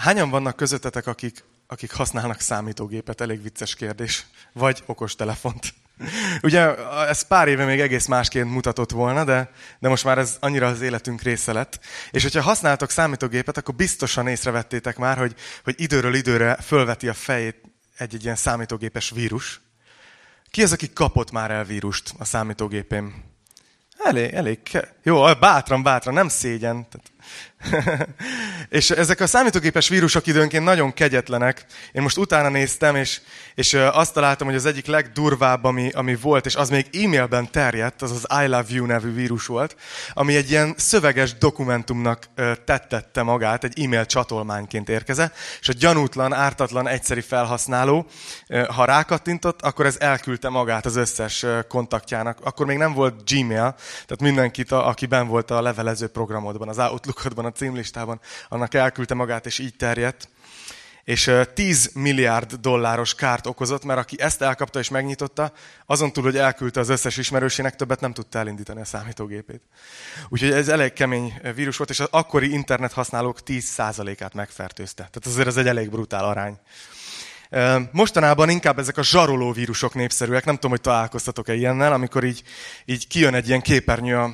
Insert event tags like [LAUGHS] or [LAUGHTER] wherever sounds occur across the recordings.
Hányan vannak közöttetek, akik, akik használnak számítógépet? Elég vicces kérdés. Vagy okostelefont. [LAUGHS] Ugye ez pár éve még egész másként mutatott volna, de, de most már ez annyira az életünk része lett. És hogyha használtok számítógépet, akkor biztosan észrevettétek már, hogy, hogy időről időre fölveti a fejét egy-egy ilyen számítógépes vírus. Ki az, aki kapott már el vírust a számítógépén? Elég, elég. Jó, bátran, bátran, nem szégyen. Tehát [LAUGHS] és ezek a számítógépes vírusok időnként nagyon kegyetlenek. Én most utána néztem, és, és azt találtam, hogy az egyik legdurvább, ami, ami volt, és az még e-mailben terjedt, az az I Love You nevű vírus volt, ami egy ilyen szöveges dokumentumnak tettette magát, egy e-mail csatolmányként érkezett, és a gyanútlan, ártatlan, egyszeri felhasználó, ha rákattintott, akkor ez elküldte magát az összes kontaktjának. Akkor még nem volt Gmail, tehát mindenkit, aki ben volt a levelező programodban, az Outlook Outlookban, a címlistában, annak elküldte magát, és így terjedt. És 10 milliárd dolláros kárt okozott, mert aki ezt elkapta és megnyitotta, azon túl, hogy elküldte az összes ismerősének, többet nem tudta elindítani a számítógépét. Úgyhogy ez elég kemény vírus volt, és az akkori internet használók 10%-át megfertőzte. Tehát azért ez egy elég brutál arány. Mostanában inkább ezek a zsaroló vírusok népszerűek, nem tudom, hogy találkoztatok-e ilyennel, amikor így, így kijön egy ilyen képernyő a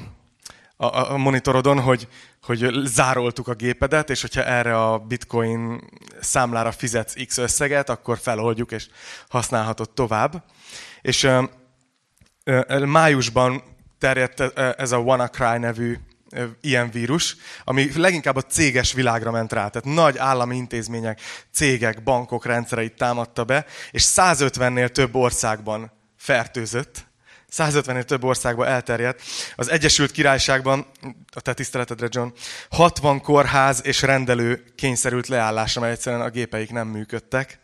a, a monitorodon, hogy, hogy zároltuk a gépedet, és hogyha erre a bitcoin számlára fizetsz X összeget, akkor feloldjuk, és használhatod tovább. És ö, ö, májusban terjedt ez a WannaCry nevű ilyen vírus, ami leginkább a céges világra ment rá. Tehát nagy állami intézmények, cégek, bankok rendszereit támadta be, és 150-nél több országban fertőzött. 150 több országban elterjedt. Az Egyesült Királyságban, a te tiszteletedre John, 60 kórház és rendelő kényszerült leállásra, mert egyszerűen a gépeik nem működtek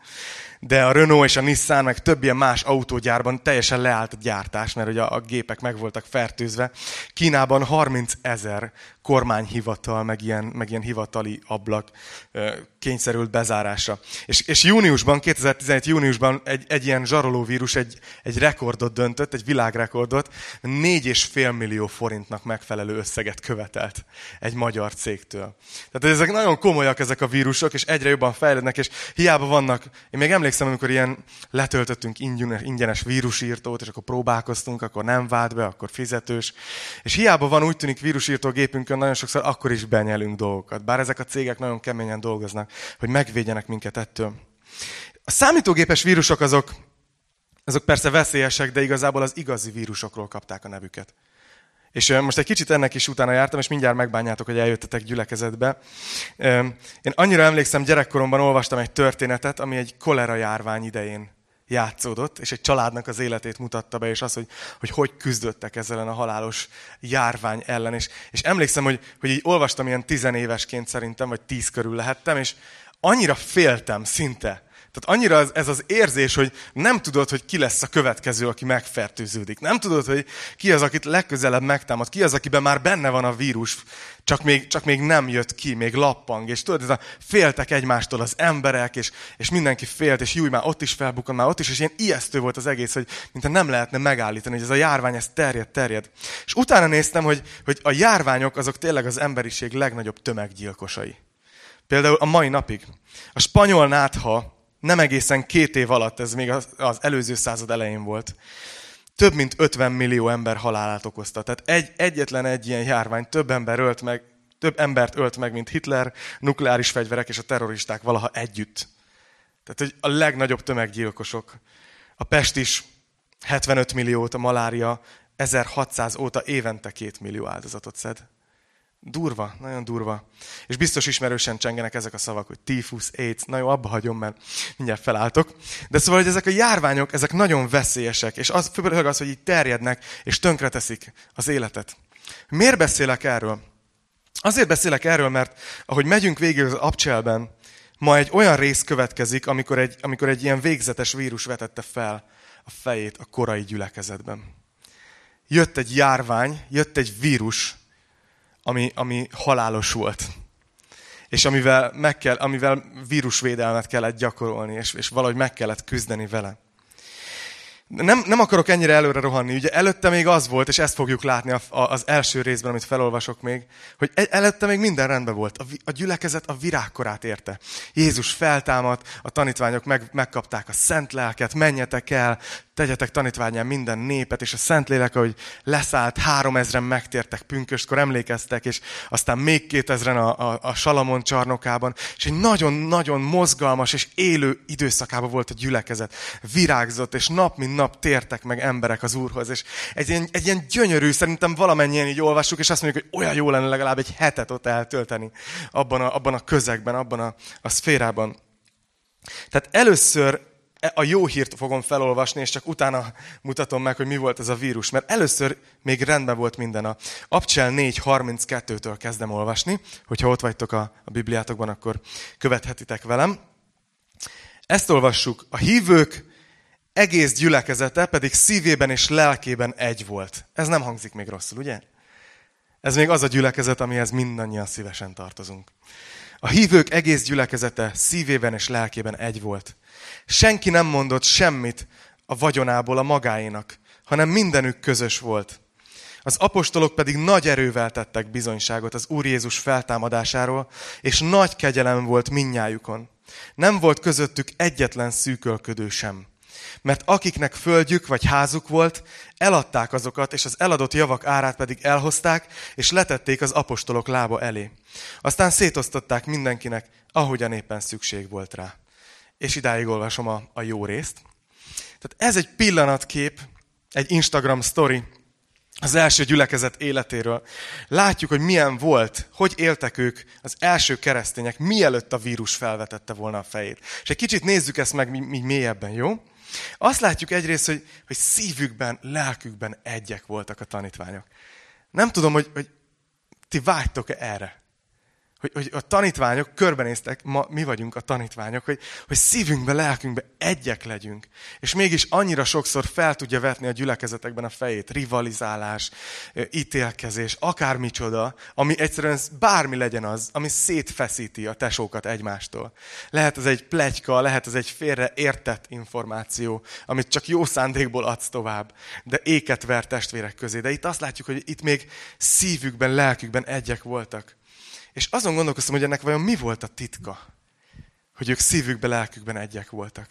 de a Renault és a Nissan, meg több ilyen más autógyárban teljesen leállt a gyártás, mert ugye a, gépek meg voltak fertőzve. Kínában 30 ezer kormányhivatal, meg ilyen, meg ilyen hivatali ablak kényszerült bezárásra. És, és júniusban, 2017 júniusban egy, egy ilyen zsarolóvírus egy, egy rekordot döntött, egy világrekordot, 4,5 millió forintnak megfelelő összeget követelt egy magyar cégtől. Tehát ezek nagyon komolyak ezek a vírusok, és egyre jobban fejlődnek, és hiába vannak, én még emlékszem, amikor ilyen letöltöttünk ingyenes vírusírtót, és akkor próbálkoztunk, akkor nem vált be, akkor fizetős. És hiába van úgy tűnik vírusírtó gépünkön, nagyon sokszor akkor is benyelünk dolgokat. Bár ezek a cégek nagyon keményen dolgoznak, hogy megvédjenek minket ettől. A számítógépes vírusok azok, azok persze veszélyesek, de igazából az igazi vírusokról kapták a nevüket. És most egy kicsit ennek is utána jártam, és mindjárt megbánjátok, hogy eljöttetek gyülekezetbe. Én annyira emlékszem, gyerekkoromban olvastam egy történetet, ami egy kolera járvány idején játszódott, és egy családnak az életét mutatta be, és az, hogy hogy, hogy küzdöttek ezzel a halálos járvány ellen. És, és emlékszem, hogy, hogy így olvastam ilyen tizenévesként szerintem, vagy tíz körül lehettem, és annyira féltem szinte, tehát annyira ez az érzés, hogy nem tudod, hogy ki lesz a következő, aki megfertőződik. Nem tudod, hogy ki az, akit legközelebb megtámad. Ki az, akiben már benne van a vírus, csak még, csak még nem jött ki, még lappang. És tudod, ez a féltek egymástól az emberek, és, és mindenki félt, és júj, már ott is felbukkan, már ott is, és ilyen ijesztő volt az egész, hogy mintha nem lehetne megállítani, hogy ez a járvány, ez terjed, terjed. És utána néztem, hogy, hogy a járványok azok tényleg az emberiség legnagyobb tömeggyilkosai. Például a mai napig. A spanyol nátha nem egészen két év alatt, ez még az, előző század elején volt, több mint 50 millió ember halálát okozta. Tehát egy, egyetlen egy ilyen járvány több ember ölt meg, több embert ölt meg, mint Hitler, nukleáris fegyverek és a terroristák valaha együtt. Tehát hogy a legnagyobb tömeggyilkosok. A pest is 75 milliót, a malária 1600 óta évente 2 millió áldozatot szed. Durva, nagyon durva. És biztos ismerősen csengenek ezek a szavak, hogy tifus, AIDS, na jó, abba hagyom, mert mindjárt felálltok. De szóval, hogy ezek a járványok, ezek nagyon veszélyesek, és az, főleg az, hogy így terjednek, és tönkreteszik az életet. Miért beszélek erről? Azért beszélek erről, mert ahogy megyünk végig az abcselben, ma egy olyan rész következik, amikor egy, amikor egy ilyen végzetes vírus vetette fel a fejét a korai gyülekezetben. Jött egy járvány, jött egy vírus, ami, ami halálos volt. És amivel, meg kell, amivel vírusvédelmet kellett gyakorolni, és, és valahogy meg kellett küzdeni vele. nem, nem akarok ennyire előre rohanni. Ugye előtte még az volt, és ezt fogjuk látni a, a, az első részben, amit felolvasok még, hogy e, előtte még minden rendben volt. A, a gyülekezet a virágkorát érte. Jézus feltámadt, a tanítványok meg, megkapták a szent lelket, menjetek el, tegyetek tanítványán minden népet, és a Szentlélek, ahogy leszállt, három ezren megtértek pünköstkor, emlékeztek, és aztán még kétezren a, a, a Salamon csarnokában, és egy nagyon-nagyon mozgalmas és élő időszakában volt a gyülekezet. Virágzott, és nap mint nap tértek meg emberek az Úrhoz, és egy ilyen, egy ilyen gyönyörű, szerintem valamennyien így olvassuk, és azt mondjuk, hogy olyan jó lenne legalább egy hetet ott eltölteni abban a, abban a közegben, abban a, a szférában. Tehát először a jó hírt fogom felolvasni, és csak utána mutatom meg, hogy mi volt ez a vírus. Mert először még rendben volt minden. A Abcsel 4.32-től kezdem olvasni. Hogyha ott vagytok a, a Bibliátokban, akkor követhetitek velem. Ezt olvassuk. A hívők egész gyülekezete pedig szívében és lelkében egy volt. Ez nem hangzik még rosszul, ugye? Ez még az a gyülekezet, amihez mindannyian szívesen tartozunk. A hívők egész gyülekezete szívében és lelkében egy volt. Senki nem mondott semmit a vagyonából a magáénak, hanem mindenük közös volt. Az apostolok pedig nagy erővel tettek bizonyságot az Úr Jézus feltámadásáról, és nagy kegyelem volt minnyájukon. Nem volt közöttük egyetlen szűkölködő sem. Mert akiknek földjük vagy házuk volt, eladták azokat, és az eladott javak árát pedig elhozták, és letették az apostolok lába elé. Aztán szétosztották mindenkinek, ahogyan éppen szükség volt rá és idáig olvasom a, a jó részt. Tehát ez egy pillanatkép, egy Instagram story az első gyülekezet életéről. Látjuk, hogy milyen volt, hogy éltek ők az első keresztények, mielőtt a vírus felvetette volna a fejét. És egy kicsit nézzük ezt meg mi, mi mélyebben, jó? Azt látjuk egyrészt, hogy, hogy szívükben, lelkükben egyek voltak a tanítványok. Nem tudom, hogy, hogy ti vágytok-e erre hogy, hogy a tanítványok körbenéztek, ma mi vagyunk a tanítványok, hogy, hogy szívünkbe, lelkünkbe egyek legyünk. És mégis annyira sokszor fel tudja vetni a gyülekezetekben a fejét, rivalizálás, ítélkezés, akármicsoda, ami egyszerűen bármi legyen az, ami szétfeszíti a tesókat egymástól. Lehet ez egy plegyka, lehet ez egy félre értett információ, amit csak jó szándékból adsz tovább, de éket ver testvérek közé. De itt azt látjuk, hogy itt még szívükben, lelkükben egyek voltak. És azon gondolkoztam, hogy ennek vajon mi volt a titka, hogy ők szívükben, lelkükben egyek voltak.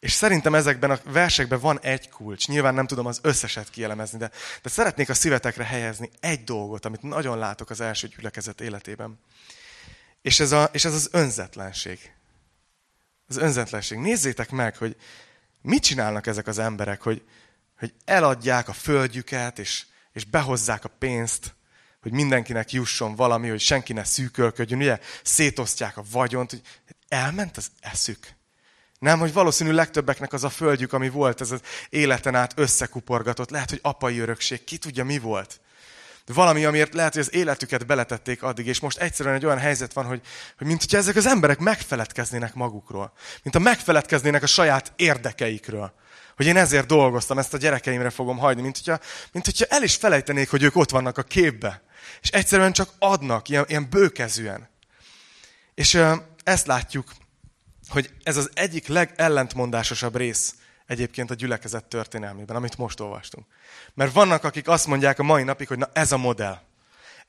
És szerintem ezekben a versekben van egy kulcs. Nyilván nem tudom az összeset kielemezni, de, de szeretnék a szívetekre helyezni egy dolgot, amit nagyon látok az első gyülekezet életében. És ez, a, és ez az önzetlenség. Az önzetlenség. Nézzétek meg, hogy mit csinálnak ezek az emberek, hogy, hogy eladják a földjüket, és, és behozzák a pénzt, hogy mindenkinek jusson valami, hogy senki ne szűkölködjön, ugye szétosztják a vagyont, hogy elment az eszük. Nem, hogy valószínű legtöbbeknek az a földjük, ami volt, ez az életen át összekuporgatott. Lehet, hogy apai örökség, ki tudja mi volt. De valami, amiért lehet, hogy az életüket beletették addig, és most egyszerűen egy olyan helyzet van, hogy, hogy mint hogyha ezek az emberek megfeledkeznének magukról. Mint a megfeledkeznének a saját érdekeikről. Hogy én ezért dolgoztam, ezt a gyerekeimre fogom hagyni. Mint hogyha, mint hogyha el is felejtenék, hogy ők ott vannak a képbe. És egyszerűen csak adnak, ilyen, ilyen bőkezűen. És ö, ezt látjuk, hogy ez az egyik legellentmondásosabb rész egyébként a gyülekezet történelmében, amit most olvastunk. Mert vannak, akik azt mondják a mai napig, hogy na ez a modell.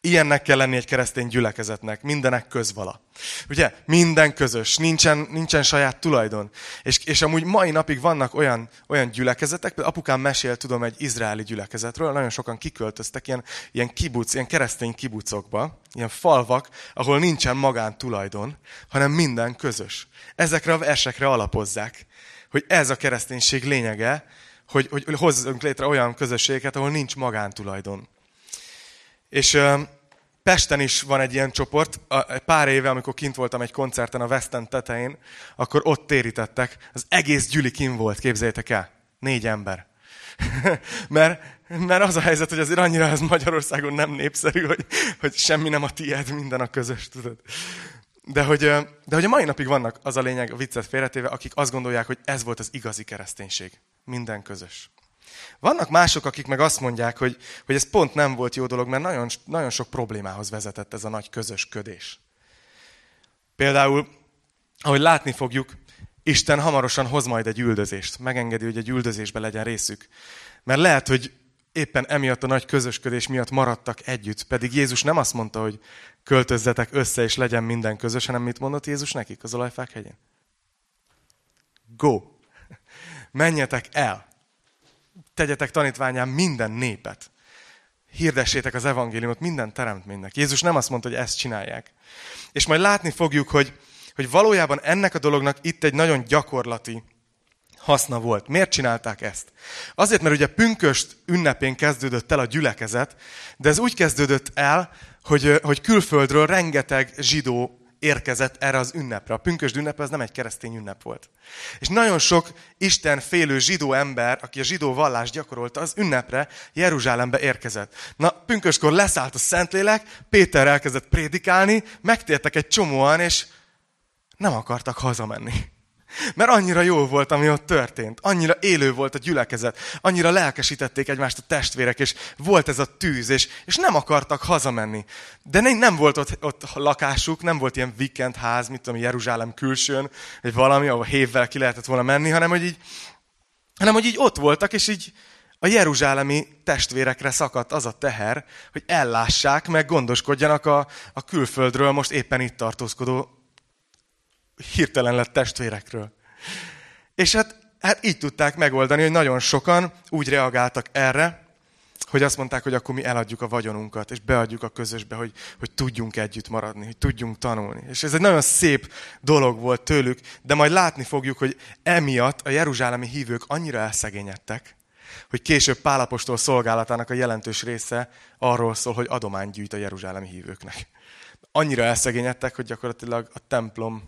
Ilyennek kell lenni egy keresztény gyülekezetnek, mindenek közvala. Ugye? Minden közös, nincsen, nincsen saját tulajdon. És, és amúgy mai napig vannak olyan, olyan gyülekezetek, például apukám mesél, tudom, egy izraeli gyülekezetről, nagyon sokan kiköltöztek ilyen, ilyen kibuc, ilyen keresztény kibucokba, ilyen falvak, ahol nincsen magántulajdon, hanem minden közös. Ezekre a versekre alapozzák, hogy ez a kereszténység lényege, hogy, hogy hozzunk létre olyan közösségeket, ahol nincs magántulajdon. És Pesten is van egy ilyen csoport. Pár éve, amikor kint voltam egy koncerten a West End tetején, akkor ott térítettek. Az egész gyüli kint volt, képzeljétek el. Négy ember. [LAUGHS] mert, mert az a helyzet, hogy azért annyira ez Magyarországon nem népszerű, hogy, hogy semmi nem a tiéd, minden a közös, tudod. De hogy, de hogy a mai napig vannak, az a lényeg, a viccet félretéve, akik azt gondolják, hogy ez volt az igazi kereszténység. Minden közös. Vannak mások, akik meg azt mondják, hogy, hogy ez pont nem volt jó dolog, mert nagyon, nagyon sok problémához vezetett ez a nagy közös ködés. Például, ahogy látni fogjuk, Isten hamarosan hoz majd egy üldözést. Megengedi, hogy egy üldözésbe legyen részük. Mert lehet, hogy éppen emiatt a nagy közösködés miatt maradtak együtt. Pedig Jézus nem azt mondta, hogy költözzetek össze, és legyen minden közös, hanem mit mondott Jézus nekik az olajfák hegyén? Go! [LAUGHS] Menjetek el! Tegyetek tanítványán minden népet. Hirdessétek az evangéliumot minden teremtménynek. Jézus nem azt mondta, hogy ezt csinálják. És majd látni fogjuk, hogy, hogy valójában ennek a dolognak itt egy nagyon gyakorlati haszna volt. Miért csinálták ezt? Azért, mert ugye pünköst ünnepén kezdődött el a gyülekezet, de ez úgy kezdődött el, hogy, hogy külföldről rengeteg zsidó érkezett erre az ünnepre. A pünkösd ünnep az nem egy keresztény ünnep volt. És nagyon sok Isten félő zsidó ember, aki a zsidó vallást gyakorolta, az ünnepre Jeruzsálembe érkezett. Na, pünköskor leszállt a Szentlélek, Péter elkezdett prédikálni, megtértek egy csomóan, és nem akartak hazamenni. Mert annyira jó volt, ami ott történt. Annyira élő volt a gyülekezet. Annyira lelkesítették egymást a testvérek, és volt ez a tűz, és, és nem akartak hazamenni. De nem, nem volt ott, ott lakásuk, nem volt ilyen weekend ház, mit tudom, Jeruzsálem külsőn, vagy valami, ahol hévvel ki lehetett volna menni, hanem hogy így, hanem hogy így ott voltak, és így a jeruzsálemi testvérekre szakadt az a teher, hogy ellássák, meg gondoskodjanak a, a külföldről most éppen itt tartózkodó hirtelen lett testvérekről. És hát, hát így tudták megoldani, hogy nagyon sokan úgy reagáltak erre, hogy azt mondták, hogy akkor mi eladjuk a vagyonunkat, és beadjuk a közösbe, hogy, hogy tudjunk együtt maradni, hogy tudjunk tanulni. És ez egy nagyon szép dolog volt tőlük, de majd látni fogjuk, hogy emiatt a jeruzsálemi hívők annyira elszegényedtek, hogy később Pálapostól szolgálatának a jelentős része arról szól, hogy adományt gyűjt a jeruzsálemi hívőknek. Annyira elszegényedtek, hogy gyakorlatilag a templom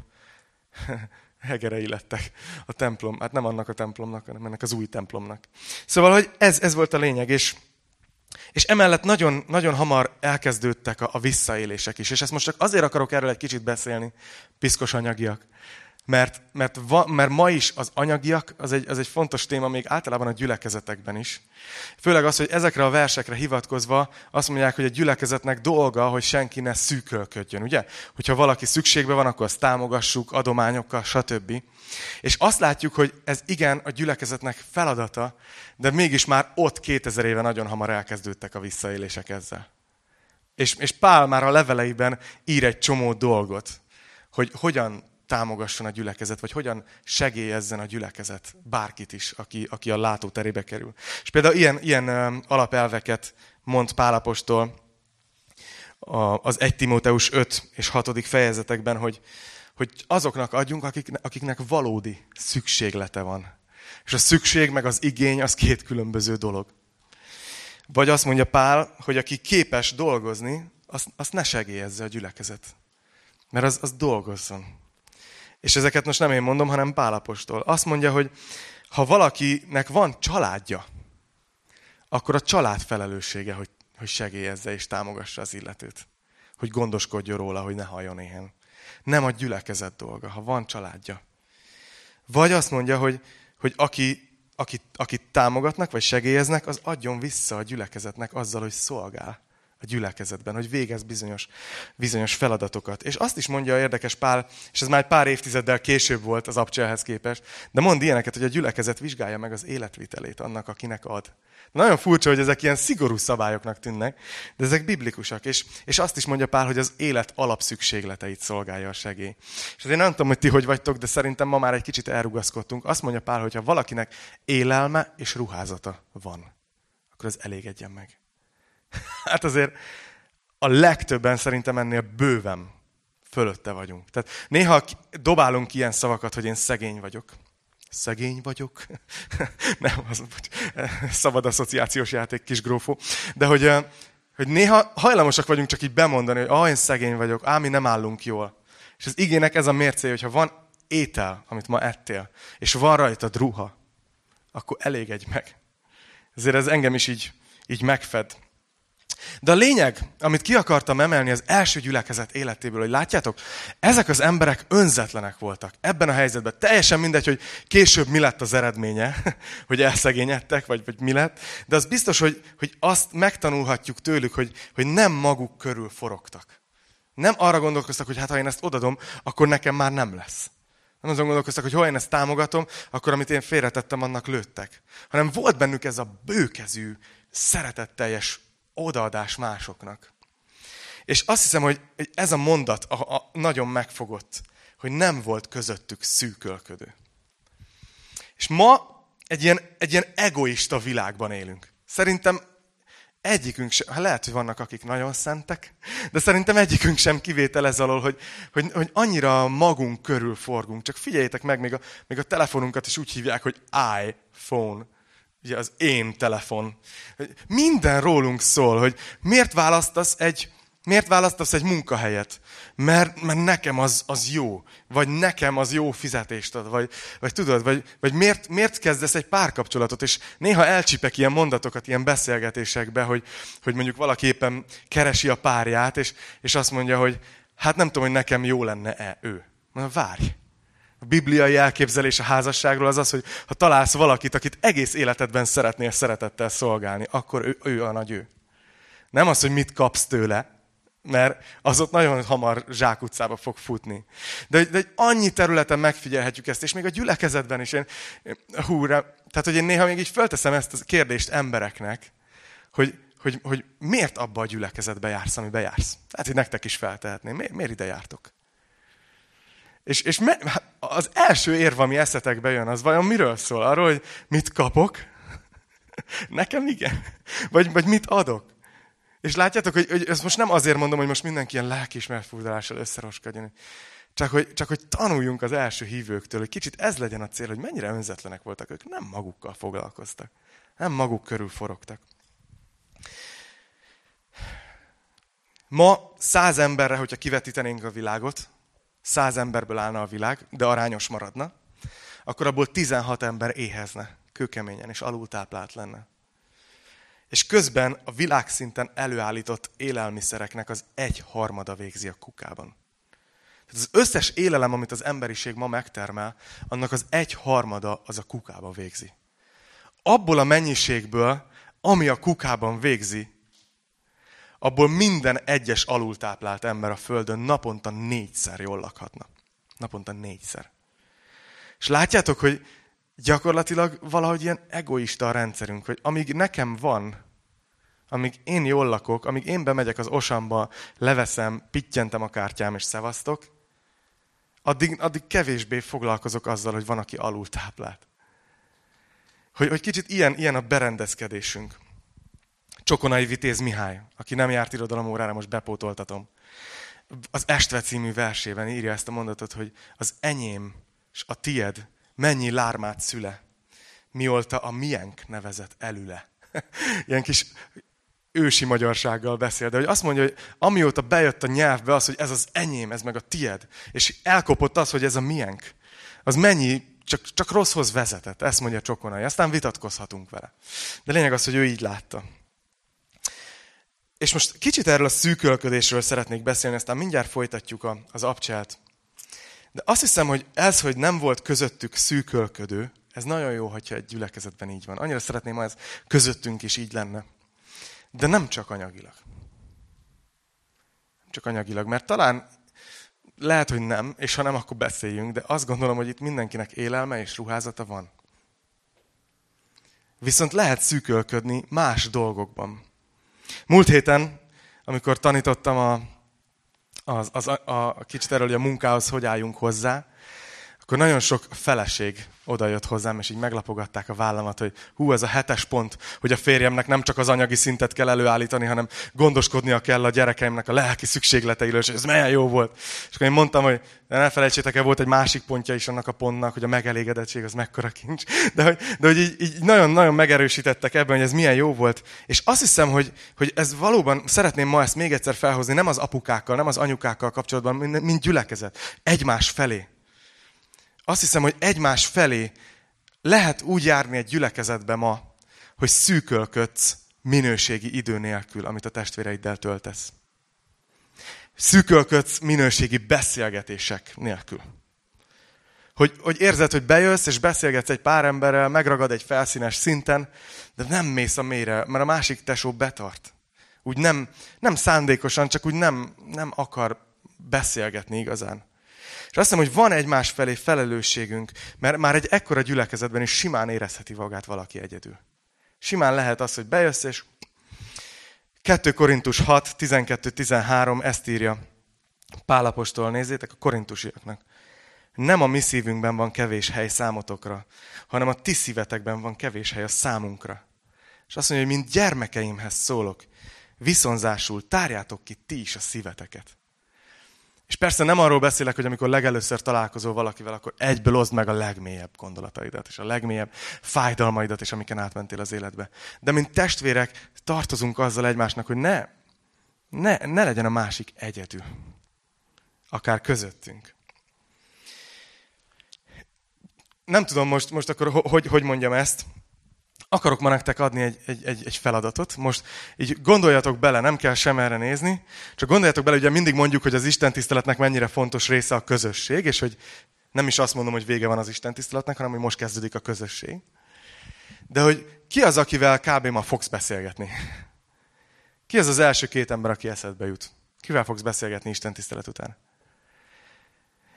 [LAUGHS] hegerei lettek a templom, hát nem annak a templomnak, hanem ennek az új templomnak. Szóval, hogy ez, ez volt a lényeg, és, és emellett nagyon, nagyon hamar elkezdődtek a, a visszaélések is, és ezt most csak azért akarok erről egy kicsit beszélni, piszkos anyagiak, mert, mert, va, mert ma is az anyagiak, az egy, az egy fontos téma még általában a gyülekezetekben is. Főleg az, hogy ezekre a versekre hivatkozva azt mondják, hogy a gyülekezetnek dolga, hogy senki ne szűkölködjön, ugye? Hogyha valaki szükségben van, akkor azt támogassuk adományokkal, stb. És azt látjuk, hogy ez igen a gyülekezetnek feladata, de mégis már ott 2000 éve nagyon hamar elkezdődtek a visszaélések ezzel. És, és Pál már a leveleiben ír egy csomó dolgot, hogy hogyan támogasson a gyülekezet, vagy hogyan segélyezzen a gyülekezet bárkit is, aki, aki a látóterébe kerül. És például ilyen, ilyen alapelveket mond Pálapostól az 1 Timóteus 5 és 6. fejezetekben, hogy, hogy azoknak adjunk, akik, akiknek valódi szükséglete van. És a szükség meg az igény az két különböző dolog. Vagy azt mondja Pál, hogy aki képes dolgozni, azt, azt ne segélyezze a gyülekezet. Mert az, az dolgozzon. És ezeket most nem én mondom, hanem Pálapostól. Azt mondja, hogy ha valakinek van családja, akkor a család felelőssége, hogy, hogy segélyezze és támogassa az illetőt. Hogy gondoskodjon róla, hogy ne halljon éhen. Nem a gyülekezet dolga, ha van családja. Vagy azt mondja, hogy, hogy aki, akit, akit támogatnak, vagy segélyeznek, az adjon vissza a gyülekezetnek azzal, hogy szolgál a gyülekezetben, hogy végez bizonyos, bizonyos feladatokat. És azt is mondja a érdekes Pál, és ez már pár évtizeddel később volt az abcselhez képest, de mond ilyeneket, hogy a gyülekezet vizsgálja meg az életvitelét annak, akinek ad. Nagyon furcsa, hogy ezek ilyen szigorú szabályoknak tűnnek, de ezek biblikusak. És, és azt is mondja Pál, hogy az élet alapszükségleteit szolgálja a segély. És azért nem tudom, hogy ti hogy vagytok, de szerintem ma már egy kicsit elrugaszkodtunk. Azt mondja Pál, hogy ha valakinek élelme és ruházata van, akkor az elégedjen meg. [LAUGHS] Hát azért a legtöbben szerintem ennél bőven fölötte vagyunk. Tehát néha dobálunk ilyen szavakat, hogy én szegény vagyok. Szegény vagyok? [LAUGHS] Nem, az szabad asszociációs játék, kis grófó. De hogy, hogy néha hajlamosak vagyunk csak így bemondani, hogy ah, én szegény vagyok, ám mi nem állunk jól. És az igének ez a mércé, hogyha van étel, amit ma ettél, és van rajta ruha, akkor elégedj meg. Ezért ez engem is így, így megfed. De a lényeg, amit ki akartam emelni az első gyülekezet életéből, hogy látjátok, ezek az emberek önzetlenek voltak ebben a helyzetben. Teljesen mindegy, hogy később mi lett az eredménye, [LAUGHS] hogy elszegényedtek, vagy, vagy mi lett, de az biztos, hogy, hogy azt megtanulhatjuk tőlük, hogy, hogy nem maguk körül forogtak. Nem arra gondolkoztak, hogy hát ha én ezt odadom, akkor nekem már nem lesz. Nem azon gondolkoztak, hogy ha én ezt támogatom, akkor amit én félretettem, annak lőttek. Hanem volt bennük ez a bőkezű, szeretetteljes odaadás másoknak. És azt hiszem, hogy ez a mondat a, a, nagyon megfogott, hogy nem volt közöttük szűkölködő. És ma egy ilyen, egy ilyen egoista világban élünk. Szerintem egyikünk sem, hát lehet, hogy vannak, akik nagyon szentek, de szerintem egyikünk sem kivétel ez alól, hogy, hogy, hogy annyira magunk körül forgunk. Csak figyeljétek meg, még a, még a telefonunkat is úgy hívják, hogy iPhone. Ugye az én telefon. Minden rólunk szól, hogy miért választasz egy, Miért választasz egy munkahelyet? Mert, mert nekem az, az jó. Vagy nekem az jó fizetést ad. Vagy, vagy tudod, vagy, vagy miért, miért kezdesz egy párkapcsolatot? És néha elcsipek ilyen mondatokat, ilyen beszélgetésekbe, hogy, hogy mondjuk valaki éppen keresi a párját, és, és azt mondja, hogy hát nem tudom, hogy nekem jó lenne-e ő. Na várj. A bibliai elképzelés a házasságról az az, hogy ha találsz valakit, akit egész életedben szeretnél szeretettel szolgálni, akkor ő, ő a nagy ő. Nem az, hogy mit kapsz tőle, mert az ott nagyon hamar zsákutcába fog futni. De, de annyi területen megfigyelhetjük ezt, és még a gyülekezetben is. Én, hú, tehát, hogy én néha még így fölteszem ezt a kérdést embereknek, hogy, hogy, hogy miért abba a gyülekezetbe jársz, ami jársz. Tehát, hogy nektek is feltehetném. Miért, miért ide jártok? És, és me, az első érv, ami eszetekbe jön, az vajon miről szól? Arról, hogy mit kapok? [LAUGHS] Nekem igen. Vagy, vagy mit adok? És látjátok, hogy, hogy ezt most nem azért mondom, hogy most mindenki ilyen lelkiismert furdalással összeroskadjon. Csak hogy, csak hogy tanuljunk az első hívőktől, hogy kicsit ez legyen a cél, hogy mennyire önzetlenek voltak ők. Nem magukkal foglalkoztak. Nem maguk körül forogtak. Ma száz emberre, hogyha kivetítenénk a világot, száz emberből állna a világ, de arányos maradna, akkor abból 16 ember éhezne, kőkeményen és alultáplált lenne és közben a világszinten előállított élelmiszereknek az egy harmada végzi a kukában. Tehát az összes élelem, amit az emberiség ma megtermel, annak az egy harmada az a kukába végzi. Abból a mennyiségből, ami a kukában végzi, abból minden egyes alultáplált ember a Földön naponta négyszer jól lakhatna. Naponta négyszer. És látjátok, hogy gyakorlatilag valahogy ilyen egoista a rendszerünk, hogy amíg nekem van, amíg én jól lakok, amíg én bemegyek az osamba, leveszem, pittyentem a kártyám és szevasztok, addig, addig kevésbé foglalkozok azzal, hogy van, aki alul táplált. Hogy, hogy kicsit ilyen, ilyen a berendezkedésünk. Csokonai Vitéz Mihály, aki nem járt irodalom órára, most bepótoltatom. Az Estve című versében írja ezt a mondatot, hogy az enyém és a tied mennyi lármát szüle, mióta a miénk nevezett elüle. [LAUGHS] Ilyen kis ősi magyarsággal beszél, de hogy azt mondja, hogy amióta bejött a nyelvbe az, hogy ez az enyém, ez meg a tied, és elkopott az, hogy ez a miénk, az mennyi csak, csak rosszhoz vezetett, ezt mondja Csokonai. Aztán vitatkozhatunk vele. De lényeg az, hogy ő így látta. És most kicsit erről a szűkölködésről szeretnék beszélni, aztán mindjárt folytatjuk az abcsát. De azt hiszem, hogy ez, hogy nem volt közöttük szűkölködő, ez nagyon jó, hogyha egy gyülekezetben így van. Annyira szeretném, ha ez közöttünk is így lenne. De nem csak anyagilag. Nem csak anyagilag, mert talán lehet, hogy nem, és ha nem, akkor beszéljünk, de azt gondolom, hogy itt mindenkinek élelme és ruházata van. Viszont lehet szűkölködni más dolgokban. Múlt héten, amikor tanítottam a, az, az, a, a kicsit erről, hogy a munkához hogy álljunk hozzá, akkor nagyon sok feleség oda jött hozzám, és így meglapogatták a vállamat, hogy hú, ez a hetes pont, hogy a férjemnek nem csak az anyagi szintet kell előállítani, hanem gondoskodnia kell a gyerekeimnek a lelki szükségleteiről, és ez milyen jó volt. És akkor én mondtam, hogy de ne felejtsétek el, volt egy másik pontja is annak a pontnak, hogy a megelégedettség az mekkora kincs. De hogy, de hogy így, így nagyon-nagyon megerősítettek ebben, hogy ez milyen jó volt. És azt hiszem, hogy, hogy ez valóban, szeretném ma ezt még egyszer felhozni, nem az apukákkal, nem az anyukákkal kapcsolatban, mint gyülekezet, egymás felé azt hiszem, hogy egymás felé lehet úgy járni egy gyülekezetbe ma, hogy szűkölködsz minőségi idő nélkül, amit a testvéreiddel töltesz. Szűkölködsz minőségi beszélgetések nélkül. Hogy, hogy érzed, hogy bejössz, és beszélgetsz egy pár emberrel, megragad egy felszínes szinten, de nem mész a mélyre, mert a másik tesó betart. Úgy nem, nem szándékosan, csak úgy nem, nem akar beszélgetni igazán. És azt hiszem, hogy van egymás felé felelősségünk, mert már egy ekkora gyülekezetben is simán érezheti magát valaki egyedül. Simán lehet az, hogy bejössz, és 2 Korintus 6, 12-13 ezt írja Pálapostól, nézzétek a korintusiaknak. Nem a mi szívünkben van kevés hely számotokra, hanem a ti szívetekben van kevés hely a számunkra. És azt mondja, hogy mint gyermekeimhez szólok, viszonzásul tárjátok ki ti is a szíveteket. És persze nem arról beszélek, hogy amikor legelőször találkozol valakivel, akkor egyből oszd meg a legmélyebb gondolataidat, és a legmélyebb fájdalmaidat, és amiken átmentél az életbe. De mint testvérek tartozunk azzal egymásnak, hogy ne, ne, ne legyen a másik egyedül. Akár közöttünk. Nem tudom most, most akkor, hogy, hogy mondjam ezt, akarok ma nektek adni egy, egy, egy, egy feladatot. Most így gondoljatok bele, nem kell sem erre nézni, csak gondoljatok bele, ugye mindig mondjuk, hogy az Isten tiszteletnek mennyire fontos része a közösség, és hogy nem is azt mondom, hogy vége van az Isten tiszteletnek, hanem hogy most kezdődik a közösség. De hogy ki az, akivel kb. ma fogsz beszélgetni? Ki az az első két ember, aki eszedbe jut? Kivel fogsz beszélgetni Isten tisztelet után?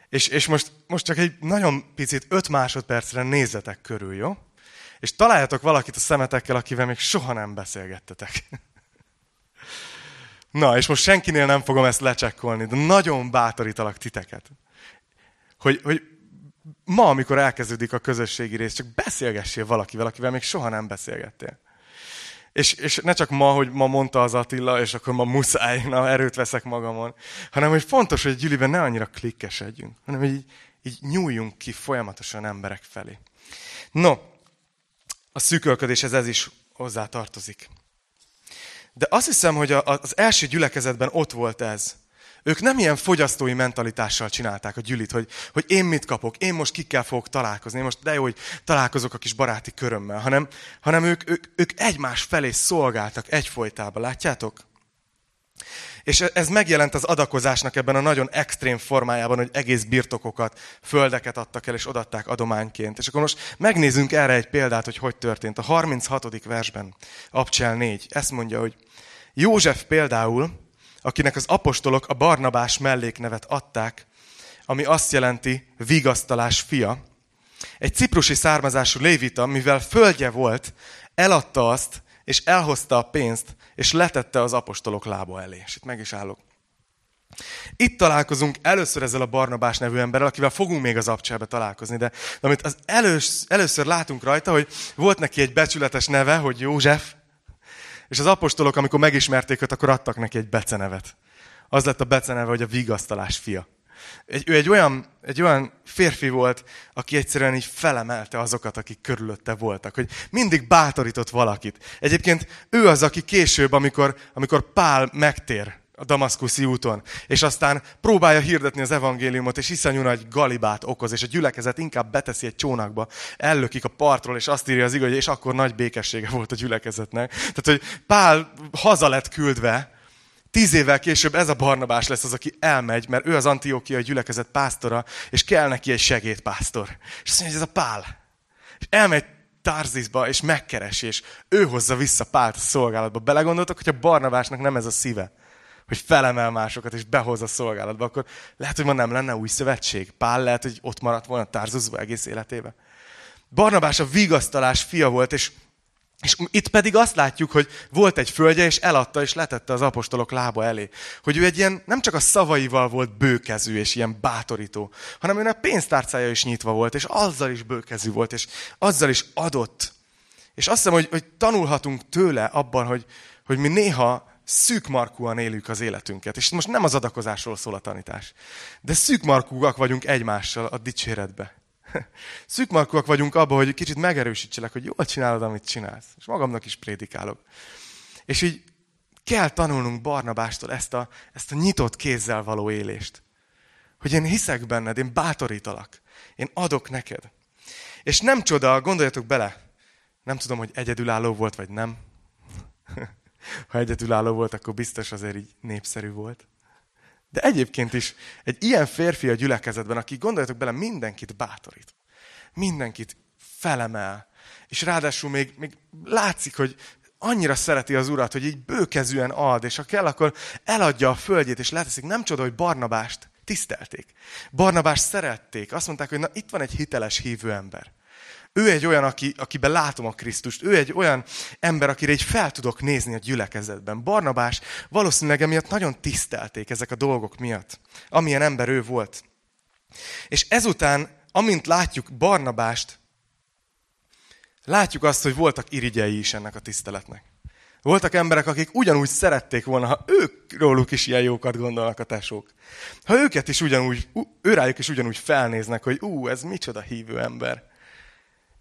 És, és most, most csak egy nagyon picit, öt másodpercre nézzetek körül, jó? És találjatok valakit a szemetekkel, akivel még soha nem beszélgettetek. [LAUGHS] Na, és most senkinél nem fogom ezt lecsekkolni, de nagyon bátorítalak titeket. Hogy, hogy ma, amikor elkezdődik a közösségi rész, csak beszélgessél valakivel, akivel még soha nem beszélgettél. És, és ne csak ma, hogy ma mondta az Attila, és akkor ma muszáj, na erőt veszek magamon, hanem hogy fontos, hogy gyűliben ne annyira klikkesedjünk, hanem hogy így, így nyúljunk ki folyamatosan emberek felé. No, a szűkölködéshez ez is hozzá tartozik. De azt hiszem, hogy az első gyülekezetben ott volt ez. Ők nem ilyen fogyasztói mentalitással csinálták a gyülit, hogy, hogy én mit kapok, én most kikkel fogok találkozni, én most de jó, hogy találkozok a kis baráti körömmel, hanem, hanem ők, ők, ők egymás felé szolgáltak egyfolytában, látjátok? És ez megjelent az adakozásnak ebben a nagyon extrém formájában, hogy egész birtokokat, földeket adtak el, és odatták adományként. És akkor most megnézzünk erre egy példát, hogy hogy történt. A 36. versben, Abcsel 4, ezt mondja, hogy József például, akinek az apostolok a Barnabás melléknevet adták, ami azt jelenti vigasztalás fia, egy ciprusi származású lévita, mivel földje volt, eladta azt, és elhozta a pénzt, és letette az apostolok lába elé. És itt meg is állok. Itt találkozunk először ezzel a Barnabás nevű emberrel, akivel fogunk még az abcselbe találkozni, de, amit az elős, először látunk rajta, hogy volt neki egy becsületes neve, hogy József, és az apostolok, amikor megismerték őt, akkor adtak neki egy becenevet. Az lett a beceneve, hogy a vigasztalás fia. Egy, ő egy olyan, egy olyan férfi volt, aki egyszerűen így felemelte azokat, akik körülötte voltak, hogy mindig bátorított valakit. Egyébként ő az, aki később, amikor, amikor Pál megtér a damaszkuszi úton, és aztán próbálja hirdetni az evangéliumot, és iszonyú nagy galibát okoz, és a gyülekezet inkább beteszi egy csónakba, ellökik a partról, és azt írja az igaz, és akkor nagy békessége volt a gyülekezetnek. Tehát, hogy Pál haza lett küldve, Tíz évvel később ez a Barnabás lesz az, aki elmegy, mert ő az Antiochiai gyülekezet pásztora, és kell neki egy segédpásztor. És azt mondja, hogy ez a Pál. És elmegy Tarzisba, és megkeresi, és ő hozza vissza Pált a szolgálatba. Belegondoltak, hogy a Barnabásnak nem ez a szíve, hogy felemel másokat, és behoz a szolgálatba, akkor lehet, hogy ma nem lenne új szövetség. Pál lehet, hogy ott maradt volna Tarzusba egész életébe. Barnabás a vigasztalás fia volt, és és itt pedig azt látjuk, hogy volt egy földje, és eladta, és letette az apostolok lába elé. Hogy ő egy ilyen, nem csak a szavaival volt bőkezű, és ilyen bátorító, hanem őnek pénztárcája is nyitva volt, és azzal is bőkezű volt, és azzal is adott. És azt hiszem, hogy, hogy tanulhatunk tőle abban, hogy, hogy mi néha szűkmarkúan élünk az életünket. És most nem az adakozásról szól a tanítás. De szűkmarkúak vagyunk egymással a dicséretbe. [LAUGHS] Szűkmarkúak vagyunk abban, hogy kicsit megerősítselek, hogy jól csinálod, amit csinálsz. És magamnak is prédikálok. És így kell tanulnunk Barnabástól ezt a, ezt a nyitott kézzel való élést. Hogy én hiszek benned, én bátorítalak. Én adok neked. És nem csoda, gondoljatok bele, nem tudom, hogy egyedülálló volt, vagy nem. [LAUGHS] ha egyedülálló volt, akkor biztos azért így népszerű volt. De egyébként is egy ilyen férfi a gyülekezetben, aki gondoljatok bele, mindenkit bátorít. Mindenkit felemel. És ráadásul még, még látszik, hogy annyira szereti az urat, hogy így bőkezűen ad, és ha kell, akkor eladja a földjét, és leteszik. Nem csoda, hogy Barnabást Tisztelték. Barnabás szerették. Azt mondták, hogy na itt van egy hiteles hívő ember. Ő egy olyan, aki, akiben látom a Krisztust. Ő egy olyan ember, akire egy fel tudok nézni a gyülekezetben. Barnabás valószínűleg emiatt nagyon tisztelték ezek a dolgok miatt. Amilyen ember ő volt. És ezután, amint látjuk Barnabást, látjuk azt, hogy voltak irigyei is ennek a tiszteletnek. Voltak emberek, akik ugyanúgy szerették volna, ha ők róluk is ilyen jókat gondolnak a tesók. Ha őket is ugyanúgy, őrájuk is ugyanúgy felnéznek, hogy ú, ez micsoda hívő ember.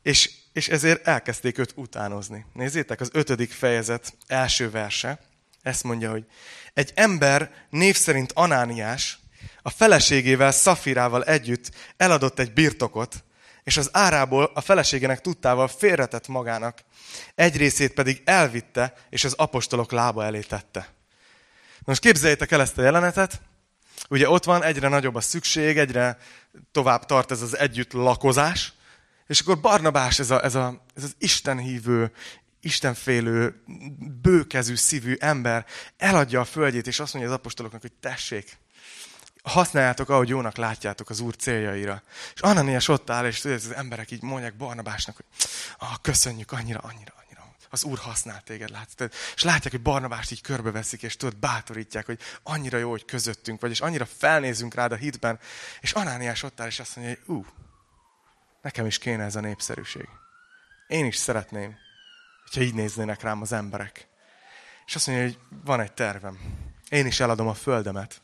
És, és ezért elkezdték őt utánozni. Nézzétek, az ötödik fejezet első verse, ezt mondja, hogy egy ember név szerint Anániás a feleségével, Szafirával együtt eladott egy birtokot, és az árából a feleségének tudtával félretett magának, egy részét pedig elvitte, és az apostolok lába elé tette. Most képzeljétek el ezt a jelenetet, ugye ott van, egyre nagyobb a szükség, egyre tovább tart ez az együtt lakozás, és akkor Barnabás, ez, a, ez, a, ez az istenhívő, istenfélő, bőkezű szívű ember eladja a földjét, és azt mondja az apostoloknak, hogy tessék, használjátok, ahogy jónak látjátok az Úr céljaira. És Ananias ott áll, és tudod, az emberek így mondják Barnabásnak, hogy ah, köszönjük annyira, annyira, annyira. Az Úr használ téged, látsz. És látják, hogy Barnabást így körbeveszik, és tudod, bátorítják, hogy annyira jó, hogy közöttünk vagy, és annyira felnézünk rád a hitben. És Anániás ott áll, és azt mondja, hogy ú, nekem is kéne ez a népszerűség. Én is szeretném, hogyha így néznének rám az emberek. És azt mondja, hogy van egy tervem. Én is eladom a földemet,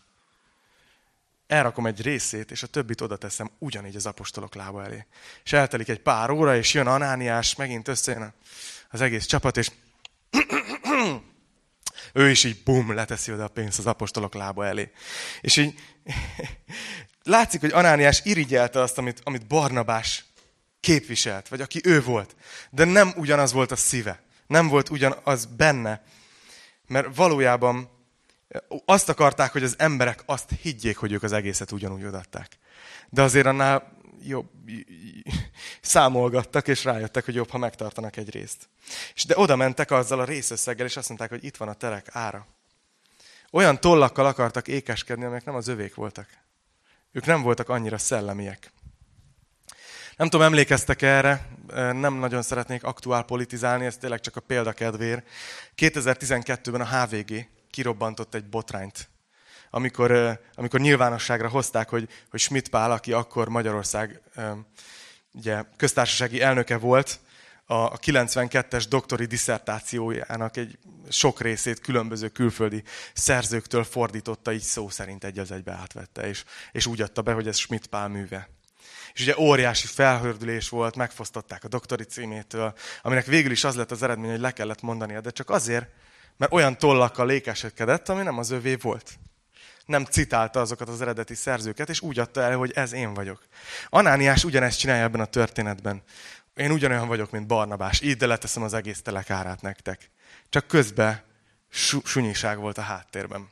elrakom egy részét, és a többit oda teszem ugyanígy az apostolok lába elé. És eltelik egy pár óra, és jön Anániás, megint összejön az egész csapat, és [CLEARS THROAT] ő is így bum, leteszi oda a pénzt az apostolok lába elé. És így [LAUGHS] látszik, hogy Anániás irigyelte azt, amit, amit Barnabás képviselt, vagy aki ő volt. De nem ugyanaz volt a szíve. Nem volt ugyanaz benne. Mert valójában azt akarták, hogy az emberek azt higgyék, hogy ők az egészet ugyanúgy odatták. De azért annál jobb, számolgattak, és rájöttek, hogy jobb, ha megtartanak egy részt. És de oda mentek azzal a részösszeggel, és azt mondták, hogy itt van a terek ára. Olyan tollakkal akartak ékeskedni, amelyek nem az övék voltak. Ők nem voltak annyira szellemiek. Nem tudom, emlékeztek erre, nem nagyon szeretnék aktuál politizálni, ez tényleg csak a példakedvér. 2012-ben a HVG kirobbantott egy botrányt. Amikor, amikor nyilvánosságra hozták, hogy, hogy Schmidt Pál, aki akkor Magyarország ugye, köztársasági elnöke volt, a 92-es doktori diszertációjának egy sok részét különböző külföldi szerzőktől fordította, így szó szerint egy az egybe átvette, és, és úgy adta be, hogy ez Schmidt Pál műve. És ugye óriási felhördülés volt, megfosztották a doktori címétől, aminek végül is az lett az eredmény, hogy le kellett mondania, de csak azért, mert olyan tollakkal lékesedkedett, ami nem az övé volt. Nem citálta azokat az eredeti szerzőket, és úgy adta el, hogy ez én vagyok. Anániás ugyanezt csinálja ebben a történetben. Én ugyanolyan vagyok, mint Barnabás. Így de leteszem az egész telekárát nektek. Csak közben su- sunyiság volt a háttérben.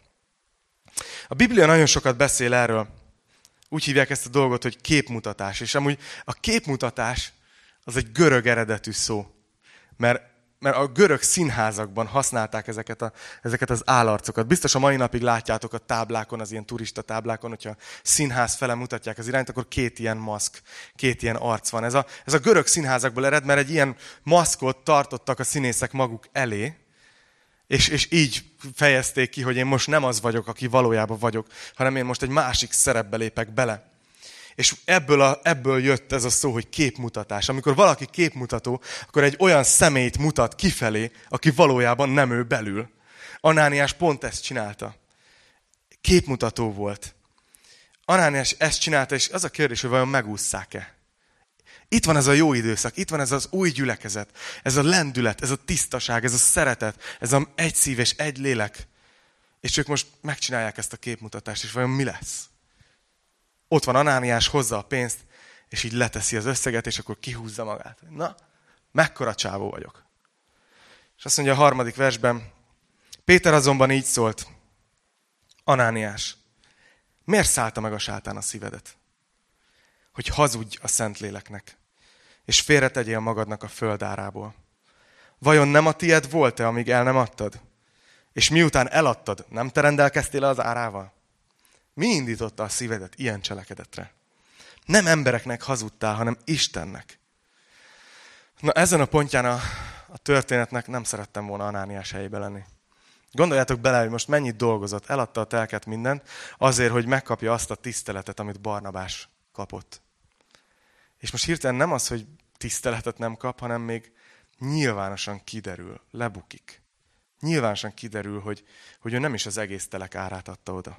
A Biblia nagyon sokat beszél erről. Úgy hívják ezt a dolgot, hogy képmutatás. És amúgy a képmutatás az egy görög eredetű szó. Mert mert a görög színházakban használták ezeket, a, ezeket az állarcokat. Biztos a mai napig látjátok a táblákon, az ilyen turista táblákon, hogyha színház fele mutatják az irányt, akkor két ilyen maszk, két ilyen arc van. Ez a, ez a görög színházakból ered, mert egy ilyen maszkot tartottak a színészek maguk elé, és, és így fejezték ki, hogy én most nem az vagyok, aki valójában vagyok, hanem én most egy másik szerepbe lépek bele. És ebből, a, ebből jött ez a szó, hogy képmutatás. Amikor valaki képmutató, akkor egy olyan személyt mutat kifelé, aki valójában nem ő belül. Anániás pont ezt csinálta. Képmutató volt. Anániás ezt csinálta, és az a kérdés, hogy vajon megúszszák-e. Itt van ez a jó időszak, itt van ez az új gyülekezet, ez a lendület, ez a tisztaság, ez a szeretet, ez a egy szív és egy lélek. És ők most megcsinálják ezt a képmutatást, és vajon mi lesz? Ott van Anániás, hozza a pénzt, és így leteszi az összeget, és akkor kihúzza magát. Na, mekkora csávó vagyok. És azt mondja a harmadik versben, Péter azonban így szólt, Anániás, miért szállta meg a sátán a szívedet? Hogy hazudj a Szentléleknek, és félretegyél magadnak a földárából. Vajon nem a tied volt-e, amíg el nem adtad? És miután eladtad, nem te rendelkeztél az árával? Mi indította a szívedet ilyen cselekedetre? Nem embereknek hazudtál, hanem Istennek. Na ezen a pontján a, a történetnek nem szerettem volna Anániás helyébe lenni. Gondoljátok bele, hogy most mennyit dolgozott, eladta a telket mindent, azért, hogy megkapja azt a tiszteletet, amit Barnabás kapott. És most hirtelen nem az, hogy tiszteletet nem kap, hanem még nyilvánosan kiderül, lebukik. Nyilvánosan kiderül, hogy, hogy ő nem is az egész telek árát adta oda.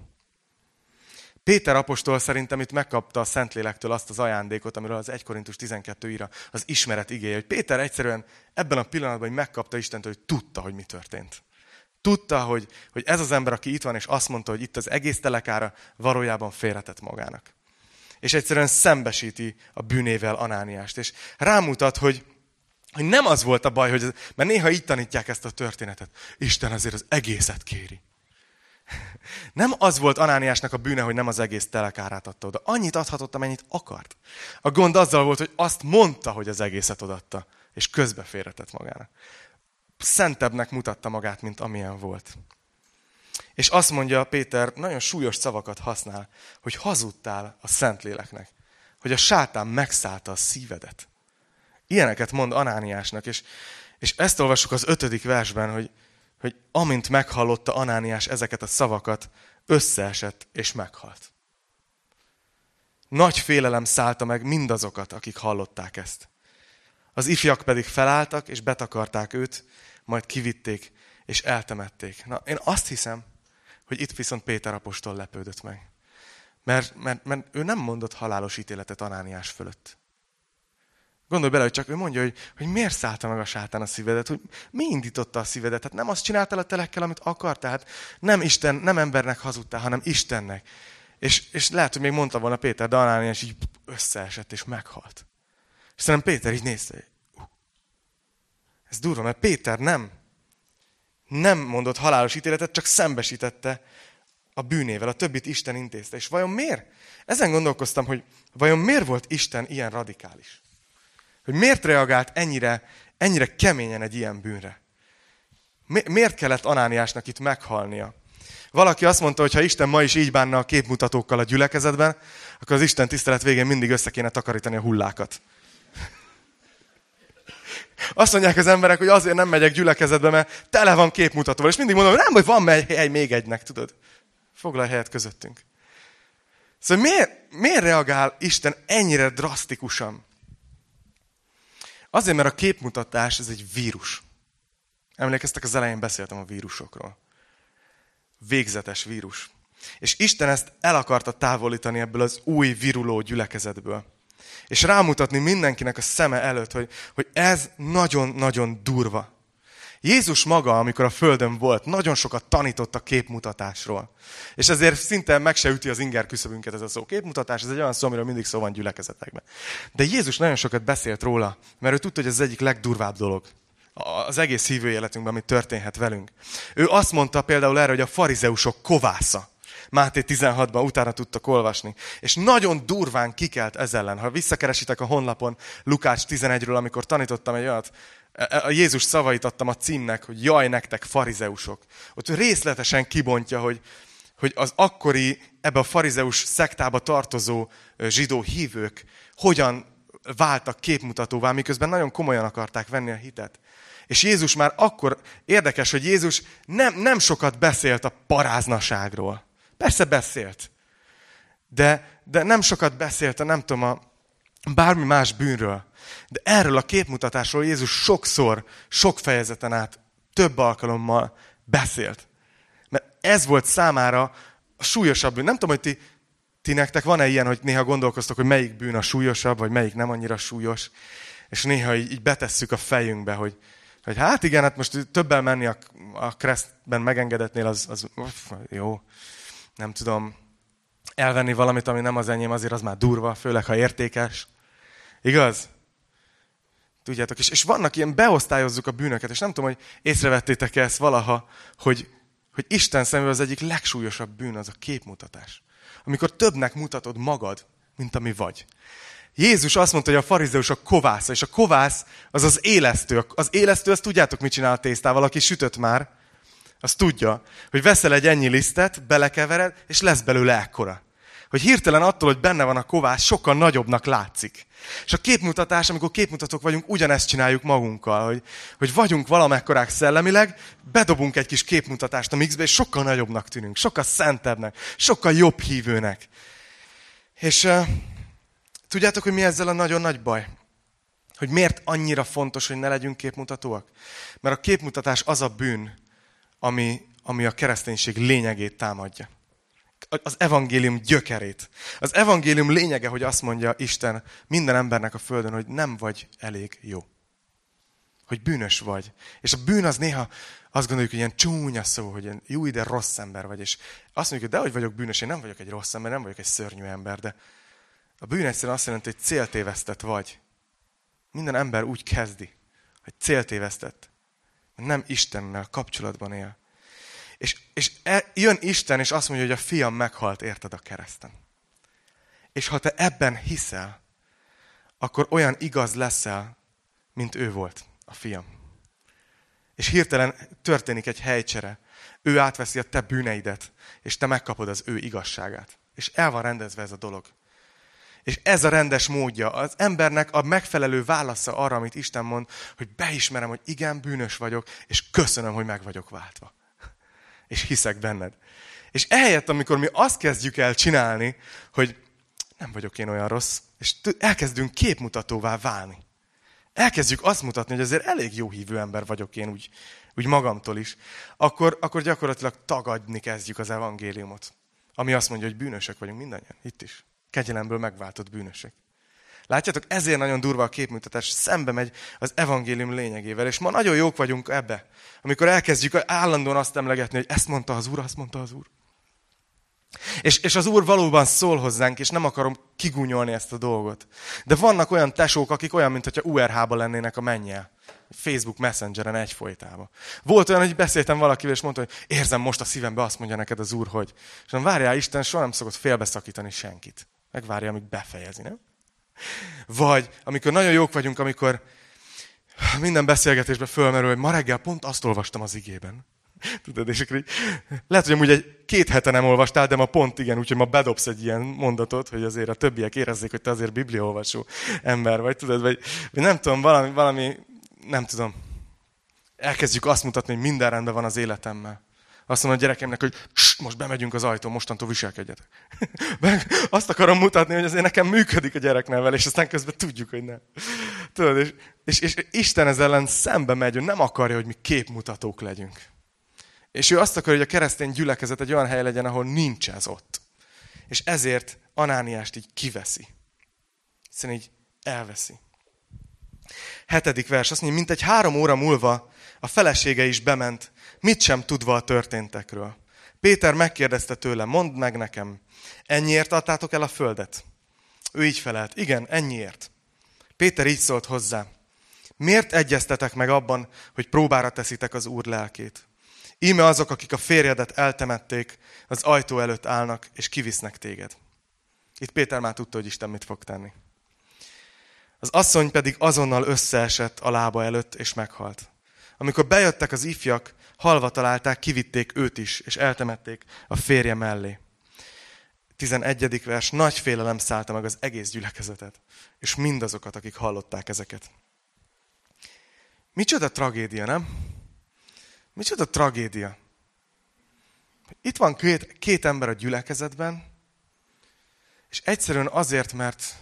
Péter apostol szerintem itt megkapta a Szentlélektől azt az ajándékot, amiről az 1 Korintus 12 írja, az ismeret igéje, hogy Péter egyszerűen ebben a pillanatban hogy megkapta Istentől, hogy tudta, hogy mi történt. Tudta, hogy, hogy ez az ember, aki itt van, és azt mondta, hogy itt az egész telekára valójában félretett magának. És egyszerűen szembesíti a bűnével Anániást. És rámutat, hogy, hogy nem az volt a baj, hogy ez, mert néha így tanítják ezt a történetet. Isten azért az egészet kéri. Nem az volt Anániásnak a bűne, hogy nem az egész telekárát adta oda. Annyit adhatott, amennyit akart. A gond azzal volt, hogy azt mondta, hogy az egészet odatta, és közbe félretett magának. Szentebbnek mutatta magát, mint amilyen volt. És azt mondja Péter, nagyon súlyos szavakat használ, hogy hazudtál a Szentléleknek. Hogy a sátán megszállta a szívedet. Ilyeneket mond Anániásnak, és, és ezt olvassuk az ötödik versben, hogy, hogy amint meghallotta Anániás ezeket a szavakat, összeesett és meghalt. Nagy félelem szállta meg mindazokat, akik hallották ezt. Az ifjak pedig felálltak, és betakarták őt, majd kivitték, és eltemették. Na, én azt hiszem, hogy itt viszont Péter apostol lepődött meg. Mert, mert, mert ő nem mondott halálos ítéletet Anániás fölött. Gondolj bele, hogy csak ő mondja, hogy, hogy miért szállta meg a sátán a szívedet, hogy mi indította a szívedet. Hát nem azt csináltál a telekkel, amit akart, tehát nem Isten, nem embernek hazudtál, hanem Istennek. És, és lehet, hogy még mondta volna Péter, de Anániás így összeesett és meghalt. És szerintem Péter így nézte, uh, ez durva, mert Péter nem, nem mondott halálos ítéletet, csak szembesítette a bűnével, a többit Isten intézte. És vajon miért? Ezen gondolkoztam, hogy vajon miért volt Isten ilyen radikális? Hogy miért reagált ennyire, ennyire keményen egy ilyen bűnre? Mi, miért kellett Anániásnak itt meghalnia? Valaki azt mondta, hogy ha Isten ma is így bánna a képmutatókkal a gyülekezetben, akkor az Isten tisztelet végén mindig össze kéne takarítani a hullákat. Azt mondják az emberek, hogy azért nem megyek gyülekezetbe, mert tele van képmutatóval. És mindig mondom, hogy nem, hogy van hely még egynek, tudod. Foglalj helyet közöttünk. Szóval miért, miért reagál Isten ennyire drasztikusan? Azért, mert a képmutatás ez egy vírus. Emlékeztek, az elején beszéltem a vírusokról. Végzetes vírus. És Isten ezt el akarta távolítani ebből az új viruló gyülekezetből. És rámutatni mindenkinek a szeme előtt, hogy, hogy ez nagyon-nagyon durva. Jézus maga, amikor a Földön volt, nagyon sokat tanított a képmutatásról. És ezért szinte meg se üti az inger küszöbünket ez a szó. Képmutatás, ez egy olyan szó, amiről mindig szó van gyülekezetekben. De Jézus nagyon sokat beszélt róla, mert ő tudta, hogy ez az egyik legdurvább dolog az egész hívő életünkben, ami történhet velünk. Ő azt mondta például erre, hogy a farizeusok kovásza. Máté 16-ban utána tudtak olvasni. És nagyon durván kikelt ez ellen. Ha visszakeresitek a honlapon Lukács 11-ről, amikor tanítottam egy olyat, E, e, a Jézus szavait adtam a címnek, hogy jaj nektek farizeusok. Ott részletesen kibontja, hogy, hogy az akkori ebbe a farizeus szektába tartozó zsidó hívők hogyan váltak képmutatóvá, miközben nagyon komolyan akarták venni a hitet. És Jézus már akkor, érdekes, hogy Jézus nem, nem sokat beszélt a paráznaságról. Persze beszélt. De, de nem sokat beszélt nem tudom, a bármi más bűnről. De erről a képmutatásról Jézus sokszor, sok fejezeten át, több alkalommal beszélt. Mert ez volt számára a súlyosabb bűn. Nem tudom, hogy ti, ti nektek van-e ilyen, hogy néha gondolkoztok, hogy melyik bűn a súlyosabb, vagy melyik nem annyira súlyos, és néha így, így betesszük a fejünkbe, hogy, hogy hát igen, hát most többel menni a, a keresztben megengedetnél, az, az uff, jó, nem tudom, elvenni valamit, ami nem az enyém, azért az már durva, főleg ha értékes. Igaz? Tudjátok, és, és vannak ilyen, beosztályozzuk a bűnöket, és nem tudom, hogy észrevettétek-e ezt valaha, hogy, hogy Isten szemében az egyik legsúlyosabb bűn az a képmutatás. Amikor többnek mutatod magad, mint ami vagy. Jézus azt mondta, hogy a farizeus a kovász, és a kovász az az élesztő. Az élesztő, azt tudjátok, mit csinál a tésztával, aki sütött már, Az tudja, hogy veszel egy ennyi lisztet, belekevered, és lesz belőle ekkora. Hogy hirtelen attól, hogy benne van a kovás, sokkal nagyobbnak látszik. És a képmutatás, amikor képmutatók vagyunk, ugyanezt csináljuk magunkkal, hogy, hogy vagyunk valamekkorák szellemileg, bedobunk egy kis képmutatást a mixbe, és sokkal nagyobbnak tűnünk, sokkal szentebbnek, sokkal jobb hívőnek. És uh, tudjátok, hogy mi ezzel a nagyon nagy baj? Hogy miért annyira fontos, hogy ne legyünk képmutatóak? Mert a képmutatás az a bűn, ami, ami a kereszténység lényegét támadja az evangélium gyökerét. Az evangélium lényege, hogy azt mondja Isten minden embernek a földön, hogy nem vagy elég jó. Hogy bűnös vagy. És a bűn az néha azt gondoljuk, hogy ilyen csúnya szó, hogy ilyen jó, de rossz ember vagy. És azt mondjuk, hogy de hogy vagyok bűnös, én nem vagyok egy rossz ember, nem vagyok egy szörnyű ember, de a bűn egyszerűen azt jelenti, hogy céltévesztett vagy. Minden ember úgy kezdi, hogy céltévesztett. Nem Istennel kapcsolatban él. És, és e, jön Isten, és azt mondja, hogy a fiam meghalt, érted a kereszten. És ha te ebben hiszel, akkor olyan igaz leszel, mint ő volt, a fiam. És hirtelen történik egy helycsere. Ő átveszi a te bűneidet, és te megkapod az ő igazságát. És el van rendezve ez a dolog. És ez a rendes módja, az embernek a megfelelő válasza arra, amit Isten mond, hogy beismerem, hogy igen, bűnös vagyok, és köszönöm, hogy meg vagyok váltva és hiszek benned. És ehelyett, amikor mi azt kezdjük el csinálni, hogy nem vagyok én olyan rossz, és elkezdünk képmutatóvá válni. Elkezdjük azt mutatni, hogy azért elég jó hívő ember vagyok én úgy, úgy magamtól is, akkor, akkor gyakorlatilag tagadni kezdjük az evangéliumot. Ami azt mondja, hogy bűnösök vagyunk mindannyian, itt is. Kegyelemből megváltott bűnösök. Látjátok, ezért nagyon durva a képmutatás, szembe megy az evangélium lényegével, és ma nagyon jók vagyunk ebbe. Amikor elkezdjük állandóan azt emlegetni, hogy ezt mondta az Úr, azt mondta az Úr. És, és az Úr valóban szól hozzánk, és nem akarom kigúnyolni ezt a dolgot. De vannak olyan tesók, akik olyan, mintha URH-ba lennének a mennyel. Facebook Messengeren egyfolytában. Volt olyan, hogy beszéltem valakivel, és mondta, hogy érzem most a szívembe, azt mondja neked az Úr, hogy. És nem várjál, Isten soha nem szokott félbeszakítani senkit. Megvárja, amíg befejezi, nem? Vagy amikor nagyon jók vagyunk, amikor minden beszélgetésben fölmerül, hogy ma reggel pont azt olvastam az igében. Tudod, és akkor így, lehet, hogy amúgy egy két hete nem olvastál, de ma pont igen, úgyhogy ma bedobsz egy ilyen mondatot, hogy azért a többiek érezzék, hogy te azért bibliaolvasó ember vagy, tudod, vagy, vagy nem tudom, valami, valami, nem tudom. Elkezdjük azt mutatni, hogy minden rendben van az életemmel. Azt mondom a gyerekemnek, hogy most bemegyünk az ajtón, mostantól viselkedjetek. [LAUGHS] Azt akarom mutatni, hogy azért nekem működik a gyereknevel, és aztán közben tudjuk, hogy nem. Tudod, és, és, és Isten ezzel ellen szembe megy, hogy nem akarja, hogy mi képmutatók legyünk. És ő azt akarja, hogy a keresztény gyülekezet egy olyan hely legyen, ahol nincs ez ott. És ezért Anániást így kiveszi. Hiszen így elveszi. Hetedik vers azt mondja, mint egy három óra múlva a felesége is bement, mit sem tudva a történtekről. Péter megkérdezte tőle, mondd meg nekem, ennyiért adtátok el a földet? Ő így felelt, igen, ennyiért. Péter így szólt hozzá, miért egyeztetek meg abban, hogy próbára teszitek az Úr lelkét? Íme azok, akik a férjedet eltemették, az ajtó előtt állnak, és kivisznek téged. Itt Péter már tudta, hogy Isten mit fog tenni. Az asszony pedig azonnal összeesett a lába előtt, és meghalt. Amikor bejöttek az ifjak, halva találták, kivitték őt is, és eltemették a férje mellé. 11. vers, nagy félelem szállta meg az egész gyülekezetet, és mindazokat, akik hallották ezeket. Micsoda tragédia, nem? Micsoda tragédia. Itt van két, két ember a gyülekezetben, és egyszerűen azért, mert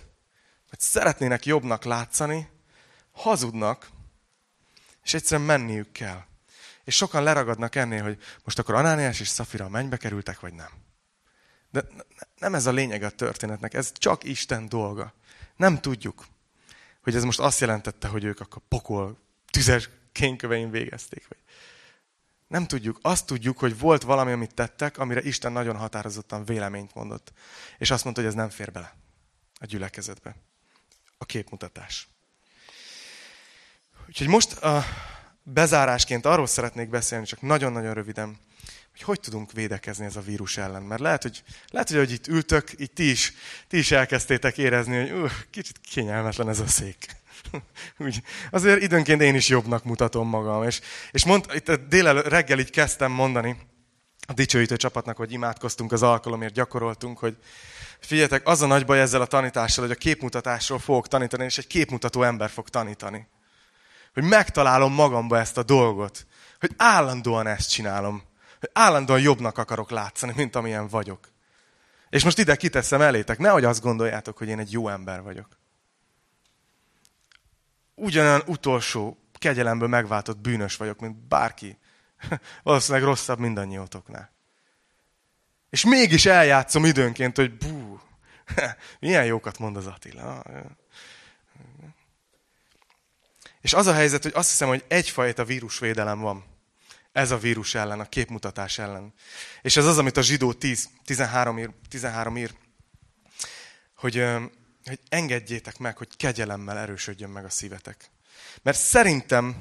hogy szeretnének jobbnak látszani, hazudnak, és egyszerűen menniük kell. És sokan leragadnak ennél, hogy most akkor Anániás és Szafira a mennybe kerültek, vagy nem. De nem ez a lényeg a történetnek, ez csak Isten dolga. Nem tudjuk, hogy ez most azt jelentette, hogy ők akkor pokol tüzes kénykövein végezték. Vagy. Nem tudjuk. Azt tudjuk, hogy volt valami, amit tettek, amire Isten nagyon határozottan véleményt mondott. És azt mondta, hogy ez nem fér bele a gyülekezetbe. A képmutatás. Úgyhogy most a bezárásként arról szeretnék beszélni, csak nagyon-nagyon röviden, hogy hogy tudunk védekezni ez a vírus ellen. Mert lehet, hogy, lehet, hogy, hogy itt ültök, itt ti is, ti is elkezdtétek érezni, hogy uh, kicsit kényelmetlen ez a szék. [LAUGHS] Úgy, azért időnként én is jobbnak mutatom magam. És, és mond, itt délelő, reggel így kezdtem mondani a dicsőítő csapatnak, hogy imádkoztunk az alkalomért, gyakoroltunk, hogy figyeljetek, az a nagy baj ezzel a tanítással, hogy a képmutatásról fogok tanítani, és egy képmutató ember fog tanítani. Hogy megtalálom magamba ezt a dolgot. Hogy állandóan ezt csinálom. Hogy állandóan jobbnak akarok látszani, mint amilyen vagyok. És most ide kiteszem elétek, nehogy azt gondoljátok, hogy én egy jó ember vagyok. Ugyanolyan utolsó, kegyelemből megváltott bűnös vagyok, mint bárki. [LAUGHS] Valószínűleg rosszabb mindannyiótoknál. És mégis eljátszom időnként, hogy bú, [LAUGHS] milyen jókat mond az Attila. És az a helyzet, hogy azt hiszem, hogy egyfajta vírusvédelem van. Ez a vírus ellen, a képmutatás ellen. És ez az, amit a zsidó 10, 13 ír, 13 ír hogy, hogy engedjétek meg, hogy kegyelemmel erősödjön meg a szívetek. Mert szerintem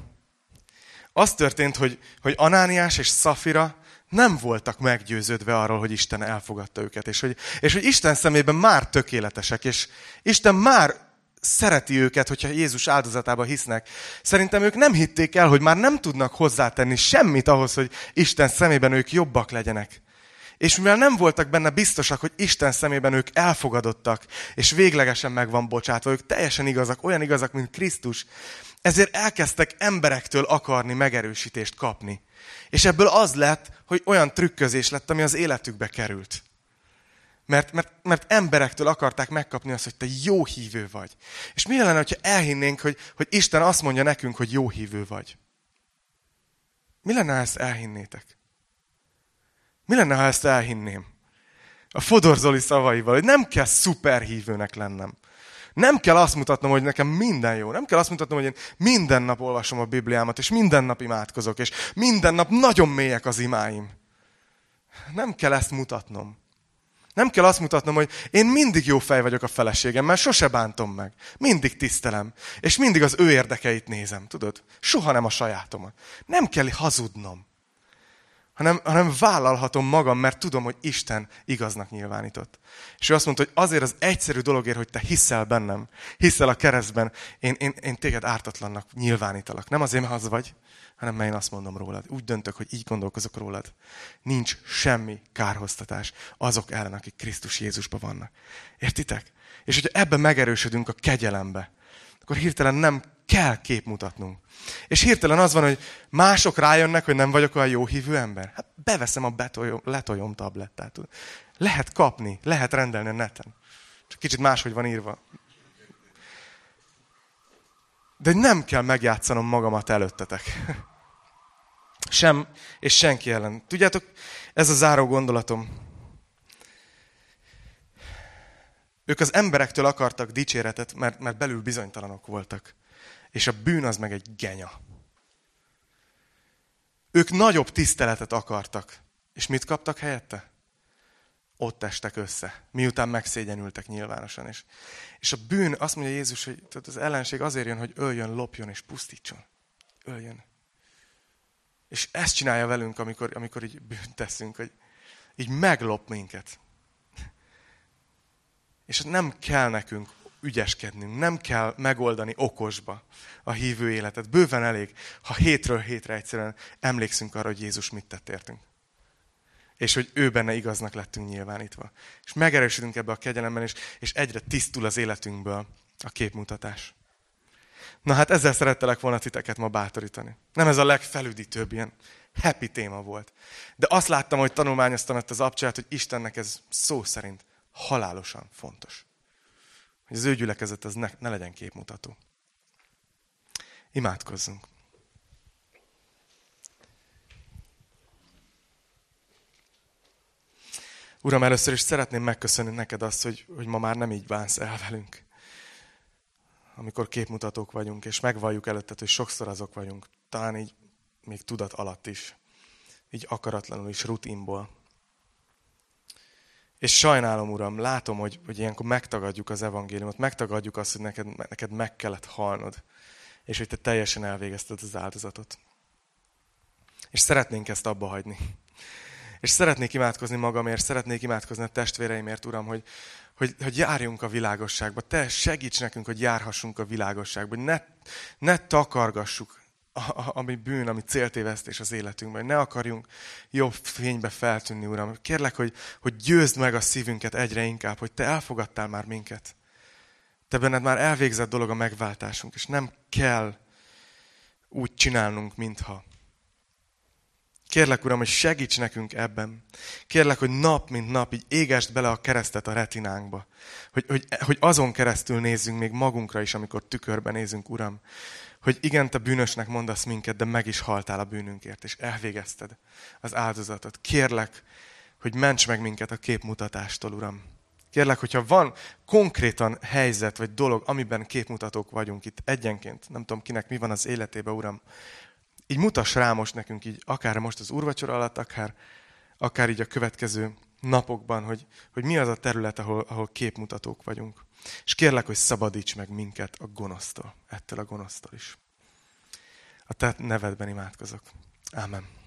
az történt, hogy, hogy Anániás és Szafira nem voltak meggyőződve arról, hogy Isten elfogadta őket, és hogy, és hogy Isten szemében már tökéletesek, és Isten már szereti őket, hogyha Jézus áldozatába hisznek. Szerintem ők nem hitték el, hogy már nem tudnak hozzátenni semmit ahhoz, hogy Isten szemében ők jobbak legyenek. És mivel nem voltak benne biztosak, hogy Isten szemében ők elfogadottak, és véglegesen meg van bocsátva, ők teljesen igazak, olyan igazak, mint Krisztus, ezért elkezdtek emberektől akarni megerősítést kapni. És ebből az lett, hogy olyan trükközés lett, ami az életükbe került. Mert, mert, mert emberektől akarták megkapni azt, hogy te jó hívő vagy. És mi lenne, ha elhinnénk, hogy, hogy Isten azt mondja nekünk, hogy jó hívő vagy? Mi lenne, ha ezt elhinnétek? Mi lenne, ha ezt elhinném? A Fodor Zoli szavaival, hogy nem kell szuperhívőnek lennem. Nem kell azt mutatnom, hogy nekem minden jó. Nem kell azt mutatnom, hogy én minden nap olvasom a Bibliámat, és minden nap imádkozok, és minden nap nagyon mélyek az imáim. Nem kell ezt mutatnom. Nem kell azt mutatnom, hogy én mindig jó fej vagyok a feleségemmel, sose bántom meg. Mindig tisztelem. És mindig az ő érdekeit nézem, tudod? Soha nem a sajátomat. Nem kell hazudnom. Hanem, hanem vállalhatom magam, mert tudom, hogy Isten igaznak nyilvánított. És ő azt mondta, hogy azért az egyszerű dologért, hogy te hiszel bennem, hiszel a keresztben, én, én, én téged ártatlannak nyilvánítalak. Nem azért, mert az vagy, hanem mert én azt mondom rólad. Úgy döntök, hogy így gondolkozok rólad. Nincs semmi kárhoztatás azok ellen, akik Krisztus Jézusban vannak. Értitek? És hogyha ebben megerősödünk a kegyelembe, akkor hirtelen nem kell képmutatnunk. És hirtelen az van, hogy mások rájönnek, hogy nem vagyok olyan jó hívő ember. Hát beveszem a betoljom, letoljom tablettát. Lehet kapni, lehet rendelni a neten. Csak kicsit máshogy van írva. De nem kell megjátszanom magamat előttetek. Sem, és senki ellen. Tudjátok, ez a záró gondolatom. Ők az emberektől akartak dicséretet, mert, mert belül bizonytalanok voltak. És a bűn az meg egy genya. Ők nagyobb tiszteletet akartak. És mit kaptak helyette? Ott estek össze, miután megszégyenültek nyilvánosan. És, és a bűn, azt mondja Jézus, hogy az ellenség azért jön, hogy öljön, lopjon és pusztítson. Öljön. És ezt csinálja velünk, amikor, amikor így bűnt teszünk, hogy így meglop minket. És nem kell nekünk ügyeskednünk, nem kell megoldani okosba a hívő életet. Bőven elég, ha hétről hétre egyszerűen emlékszünk arra, hogy Jézus mit tett értünk. És hogy ő benne igaznak lettünk nyilvánítva. És megerősödünk ebbe a kegyelemben, és, és egyre tisztul az életünkből a képmutatás. Na hát ezzel szerettelek volna titeket ma bátorítani. Nem ez a legfelüdítőbb ilyen happy téma volt. De azt láttam, hogy tanulmányoztam ezt az abcsát, hogy Istennek ez szó szerint halálosan fontos. Hogy az ő gyülekezet az ne, ne legyen képmutató. Imádkozzunk. Uram, először is szeretném megköszönni neked azt, hogy, hogy ma már nem így bánsz el velünk. Amikor képmutatók vagyunk, és megvalljuk előtted, hogy sokszor azok vagyunk. Talán így még tudat alatt is. Így akaratlanul is, rutinból. És sajnálom, Uram, látom, hogy, hogy ilyenkor megtagadjuk az evangéliumot, megtagadjuk azt, hogy neked, neked meg kellett halnod, és hogy te teljesen elvégezted az áldozatot. És szeretnénk ezt abba hagyni. És szeretnék imádkozni magamért, szeretnék imádkozni a testvéreimért, Uram, hogy, hogy, hogy járjunk a világosságba. Te segíts nekünk, hogy járhassunk a világosságba, ne, ne takargassuk a, a, ami bűn, ami céltévesztés az életünkben. Ne akarjunk jobb fénybe feltűnni, Uram. Kérlek, hogy, hogy győzd meg a szívünket egyre inkább, hogy Te elfogadtál már minket. Te benned már elvégzett dolog a megváltásunk, és nem kell úgy csinálnunk, mintha. Kérlek, Uram, hogy segíts nekünk ebben. Kérlek, hogy nap mint nap így égest bele a keresztet a retinánkba. Hogy, hogy, hogy azon keresztül nézzünk még magunkra is, amikor tükörben nézünk, Uram. Hogy igen, te bűnösnek mondasz minket, de meg is haltál a bűnünkért, és elvégezted az áldozatot. Kérlek, hogy ments meg minket a képmutatástól, Uram. Kérlek, hogyha van konkrétan helyzet vagy dolog, amiben képmutatók vagyunk itt egyenként, nem tudom kinek mi van az életében, Uram, így mutass rá most nekünk, így akár most az úrvacsora alatt, akár, akár így a következő napokban, hogy, hogy mi az a terület, ahol, ahol képmutatók vagyunk. És kérlek, hogy szabadíts meg minket a gonosztól, ettől a gonosztól is. A te nevedben imádkozok. Ámen.